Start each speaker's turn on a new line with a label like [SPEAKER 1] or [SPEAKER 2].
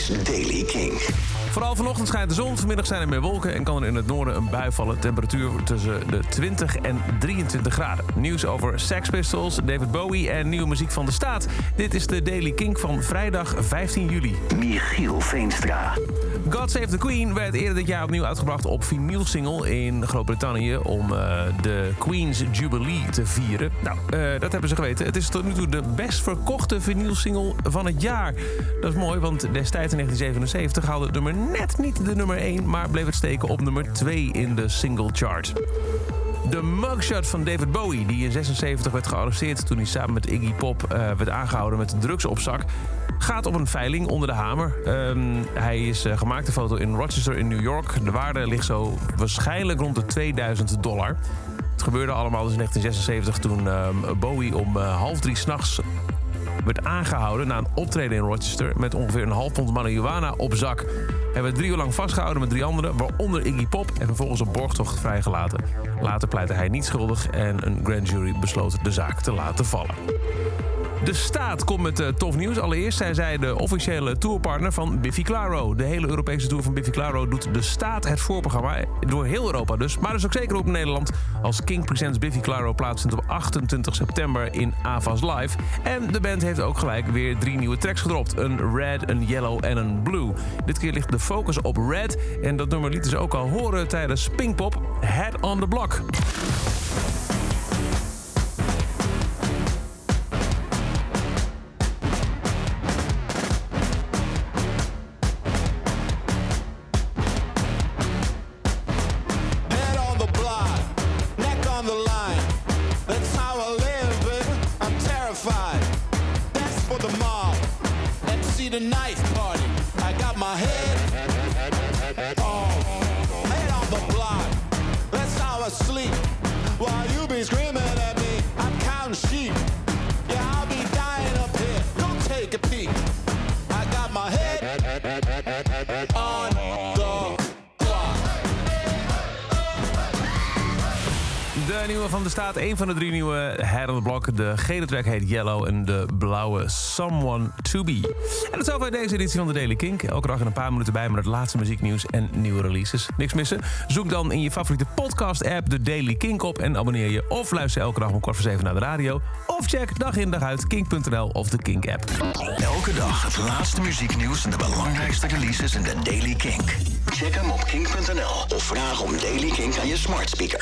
[SPEAKER 1] is Daily King.
[SPEAKER 2] Vooral vanochtend schijnt de zon, vanmiddag zijn er meer wolken... en kan er in het noorden een bui vallen. Temperatuur tussen de 20 en 23 graden. Nieuws over Sex Pistols, David Bowie en nieuwe muziek van de staat. Dit is de Daily King van vrijdag 15 juli.
[SPEAKER 1] Michiel Veenstra.
[SPEAKER 2] God Save the Queen werd eerder dit jaar opnieuw uitgebracht op vinylsingle in Groot-Brittannië... om eh, de Queen's Jubilee te vieren. Nou, eh, dat hebben ze geweten. Het is tot nu toe de best verkochte vinylsingle van het jaar. Dat is mooi, want destijds in 1977 haalde het nummer net niet de nummer 1... maar bleef het steken op nummer 2 in de single chart. De mugshot van David Bowie, die in 76 werd gearresteerd... toen hij samen met Iggy Pop eh, werd aangehouden met drugs op zak... gaat op een veiling onder de hamer. Ehm, hij is uh, gemaakt, de foto in Rochester in New York. De waarde ligt zo waarschijnlijk rond de 2000 dollar. Het gebeurde allemaal dus in 1976 toen ehm, Bowie om uh, half drie s'nachts werd aangehouden na een optreden in Rochester... met ongeveer een half pond marihuana op zak. Hij werd drie uur lang vastgehouden met drie anderen, waaronder Iggy Pop... en vervolgens op borgtocht vrijgelaten. Later pleitte hij niet schuldig en een grand jury besloot de zaak te laten vallen. De staat komt met uh, tof nieuws. Allereerst zijn zij de officiële tourpartner van Biffy Claro. De hele Europese tour van Biffy Claro doet de staat het voorprogramma. Door heel Europa dus. Maar dus ook zeker op Nederland. Als King Presents Biffy Claro plaatsvindt op 28 september in Avas Live. En de band heeft ook gelijk weer drie nieuwe tracks gedropt. Een red, een yellow en een blue. Dit keer ligt de focus op red. En dat nummer lieten ze ook al horen tijdens Pinkpop. Head on the Block.
[SPEAKER 3] The night party. I got my head on, head on the block. That's how I sleep. While you be screaming at me, I'm counting sheep. Yeah, I'll be dying up here. Don't take a peek.
[SPEAKER 2] Nieuwe van de staat, een van de drie nieuwe Head on. De gele track heet Yellow en de blauwe Someone to Be. En dat is over deze editie van de Daily Kink. Elke dag in een paar minuten bij met het laatste muzieknieuws en nieuwe releases. Niks missen? Zoek dan in je favoriete podcast-app de Daily Kink op en abonneer je. Of luister elke dag om kwart voor zeven naar de radio. Of check dag in dag uit kink.nl of de Kink-app.
[SPEAKER 1] Elke dag het laatste muzieknieuws en de belangrijkste releases in de Daily Kink. Check hem op kink.nl of vraag om Daily Kink aan je smart speaker.